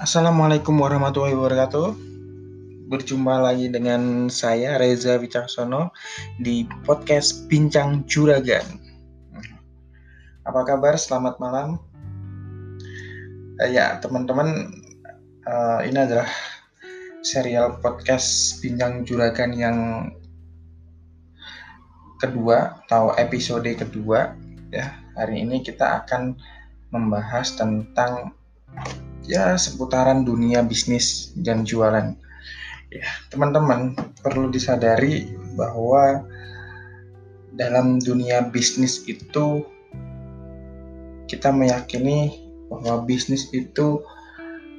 Assalamualaikum warahmatullahi wabarakatuh. Berjumpa lagi dengan saya Reza Wicaksono di podcast Bincang Juragan. Apa kabar? Selamat malam. Uh, ya, teman-teman, uh, ini adalah serial podcast Bincang Juragan yang kedua atau episode kedua ya. Hari ini kita akan membahas tentang ya seputaran dunia bisnis dan jualan. Ya, teman-teman perlu disadari bahwa dalam dunia bisnis itu kita meyakini bahwa bisnis itu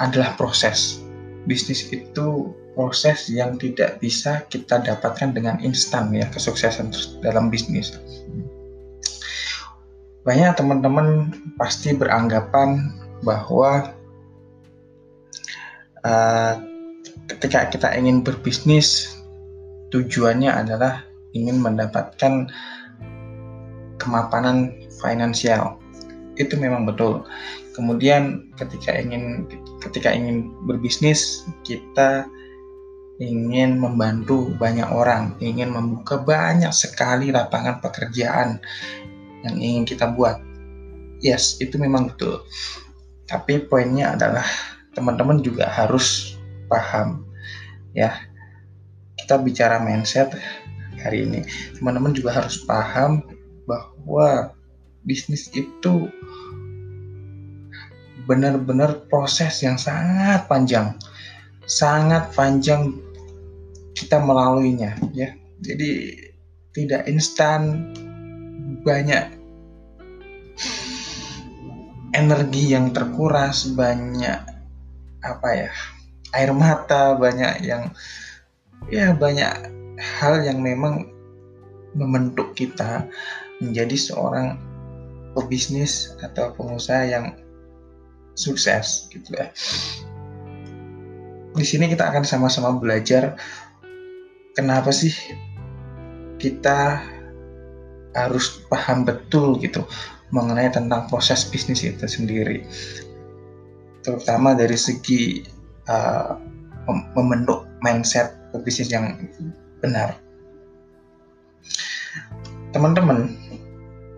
adalah proses. Bisnis itu proses yang tidak bisa kita dapatkan dengan instan ya kesuksesan dalam bisnis. Banyak teman-teman pasti beranggapan bahwa uh, ketika kita ingin berbisnis tujuannya adalah ingin mendapatkan kemapanan finansial. Itu memang betul. Kemudian ketika ingin ketika ingin berbisnis kita ingin membantu banyak orang ingin membuka banyak sekali lapangan pekerjaan yang ingin kita buat. Yes itu memang betul. Tapi poinnya adalah teman-teman juga harus paham ya. Kita bicara mindset hari ini teman-teman juga harus paham bahwa bisnis itu benar-benar proses yang sangat panjang sangat panjang kita melaluinya ya. Jadi tidak instan banyak energi yang terkuras banyak apa ya air mata banyak yang ya banyak hal yang memang membentuk kita menjadi seorang pebisnis atau pengusaha yang sukses gitu ya. Di sini kita akan sama-sama belajar kenapa sih kita harus paham betul gitu mengenai tentang proses bisnis itu sendiri terutama dari segi uh, membentuk mindset bisnis yang benar. Teman-teman,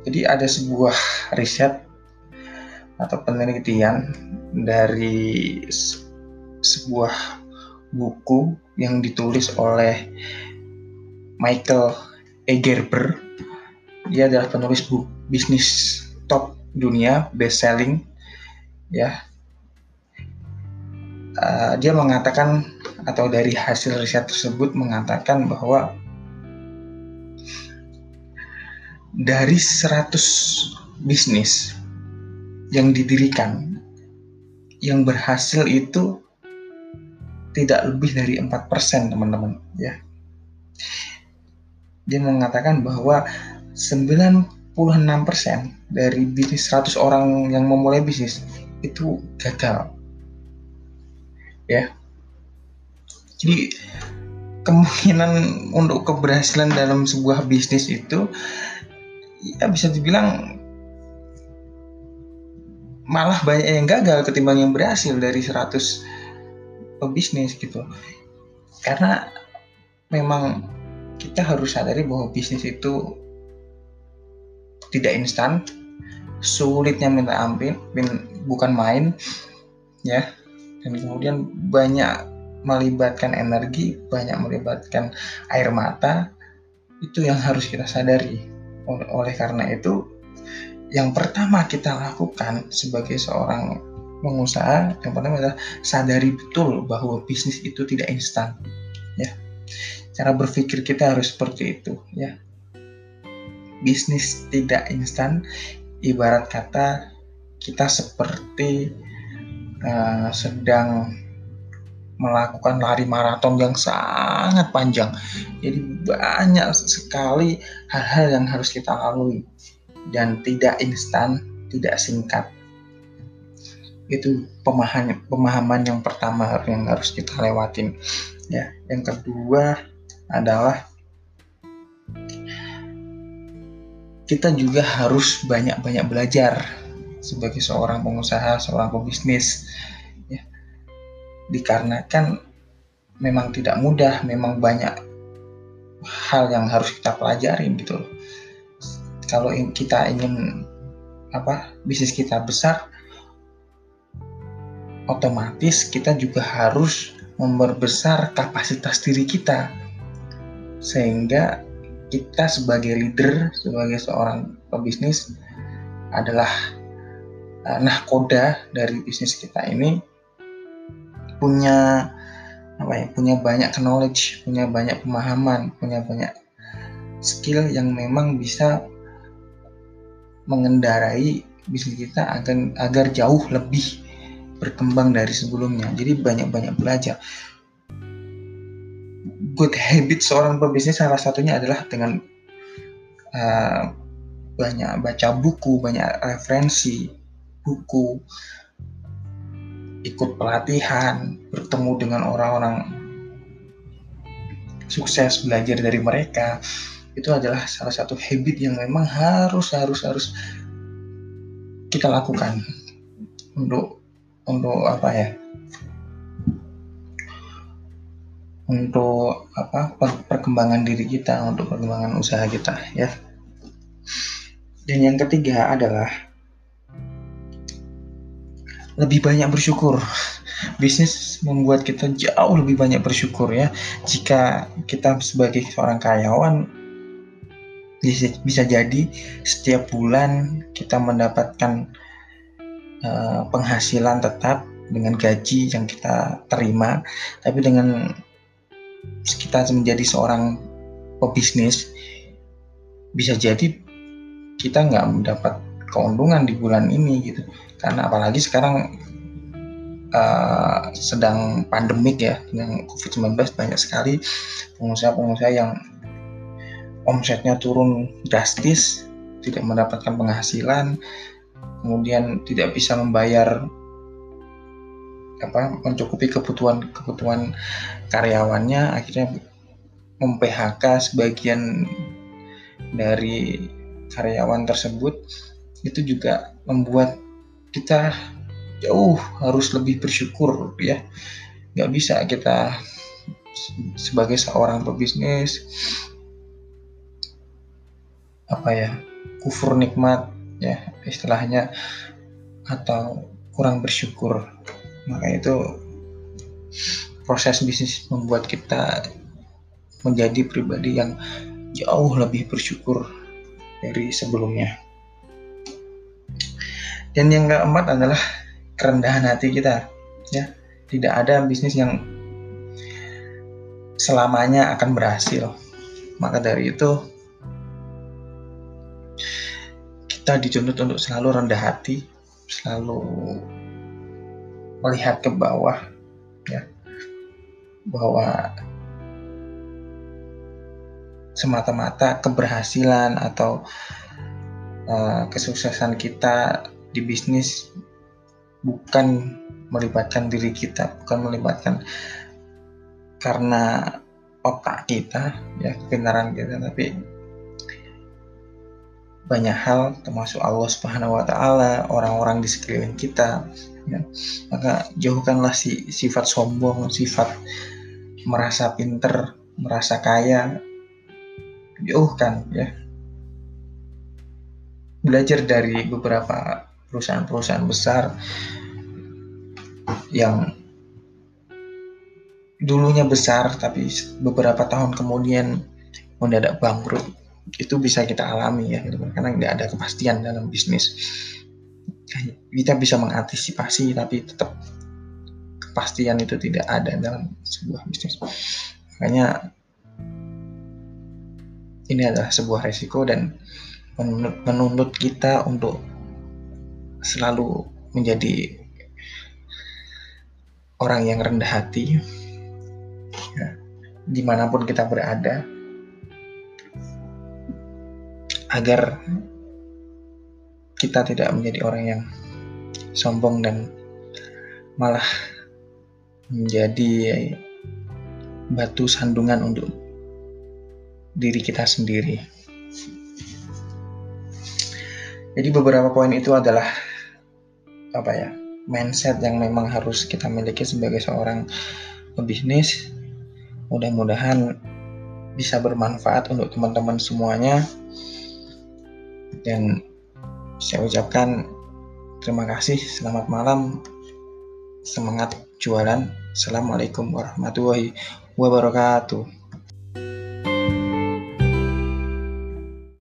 jadi ada sebuah riset atau penelitian dari sebuah buku yang ditulis oleh Michael Egerber. Dia adalah penulis buku bisnis top dunia, best selling ya uh, dia mengatakan atau dari hasil riset tersebut mengatakan bahwa dari 100 bisnis yang didirikan yang berhasil itu tidak lebih dari 4% teman-teman ya. Dia mengatakan bahwa 96% dari bisnis 100 orang yang memulai bisnis itu gagal ya. Jadi kemungkinan untuk keberhasilan dalam sebuah bisnis itu ya bisa dibilang malah banyak yang gagal ketimbang yang berhasil dari 100 pebisnis gitu. Karena memang kita harus sadari bahwa bisnis itu tidak instan sulitnya minta ampun bukan main ya dan kemudian banyak melibatkan energi, banyak melibatkan air mata, itu yang harus kita sadari. Oleh karena itu, yang pertama kita lakukan sebagai seorang pengusaha, yang pertama adalah sadari betul bahwa bisnis itu tidak instan. Ya, cara berpikir kita harus seperti itu. Ya, bisnis tidak instan, ibarat kata kita seperti uh, sedang melakukan lari maraton yang sangat panjang. Jadi banyak sekali hal-hal yang harus kita lalui dan tidak instan, tidak singkat. Itu pemahaman pemahaman yang pertama yang harus kita lewatin. Ya, yang kedua adalah kita juga harus banyak-banyak belajar sebagai seorang pengusaha, seorang pebisnis. Ya. dikarenakan memang tidak mudah, memang banyak hal yang harus kita pelajari gitu. Kalau kita ingin apa bisnis kita besar, otomatis kita juga harus memperbesar kapasitas diri kita sehingga kita sebagai leader, sebagai seorang pebisnis adalah nahkoda dari bisnis kita ini punya apa ya punya banyak knowledge punya banyak pemahaman punya banyak skill yang memang bisa mengendarai bisnis kita agar agar jauh lebih berkembang dari sebelumnya. Jadi banyak-banyak belajar. Good habit seorang pebisnis salah satunya adalah dengan uh, banyak baca buku banyak referensi buku ikut pelatihan, bertemu dengan orang-orang sukses, belajar dari mereka, itu adalah salah satu habit yang memang harus harus harus kita lakukan untuk untuk apa ya? Untuk apa? Perkembangan diri kita untuk perkembangan usaha kita ya. Dan yang ketiga adalah lebih banyak bersyukur. Bisnis membuat kita jauh lebih banyak bersyukur ya. Jika kita sebagai seorang karyawan bisa, bisa jadi setiap bulan kita mendapatkan uh, penghasilan tetap dengan gaji yang kita terima, tapi dengan kita menjadi seorang pebisnis bisa jadi kita nggak mendapat keuntungan di bulan ini gitu karena apalagi sekarang uh, sedang pandemik ya dengan COVID-19 banyak sekali pengusaha-pengusaha yang omsetnya turun drastis tidak mendapatkan penghasilan kemudian tidak bisa membayar apa mencukupi kebutuhan kebutuhan karyawannya akhirnya mem-PHK sebagian dari karyawan tersebut itu juga membuat kita jauh harus lebih bersyukur ya nggak bisa kita sebagai seorang pebisnis apa ya kufur nikmat ya istilahnya atau kurang bersyukur maka itu proses bisnis membuat kita menjadi pribadi yang jauh lebih bersyukur dari sebelumnya. Dan yang keempat adalah kerendahan hati kita. Ya, tidak ada bisnis yang selamanya akan berhasil. Maka dari itu kita dituntut untuk selalu rendah hati, selalu melihat ke bawah, ya, bahwa semata-mata keberhasilan atau uh, kesuksesan kita di bisnis bukan melibatkan diri kita, bukan melibatkan karena otak kita, ya kebenaran kita, tapi banyak hal termasuk Allah Subhanahu wa taala, orang-orang di sekeliling kita. Ya. Maka jauhkanlah si sifat sombong, sifat merasa pinter, merasa kaya. Jauhkan ya. Belajar dari beberapa perusahaan-perusahaan besar yang dulunya besar tapi beberapa tahun kemudian mendadak bangkrut itu bisa kita alami ya gitu. karena nggak ada kepastian dalam bisnis kita bisa mengantisipasi tapi tetap kepastian itu tidak ada dalam sebuah bisnis makanya ini adalah sebuah resiko dan menuntut kita untuk selalu menjadi orang yang rendah hati ya, di mana pun kita berada agar kita tidak menjadi orang yang sombong dan malah menjadi batu sandungan untuk diri kita sendiri. Jadi beberapa poin itu adalah apa ya mindset yang memang harus kita miliki sebagai seorang pebisnis mudah-mudahan bisa bermanfaat untuk teman-teman semuanya. Dan saya ucapkan terima kasih selamat malam semangat jualan. Assalamualaikum warahmatullahi wabarakatuh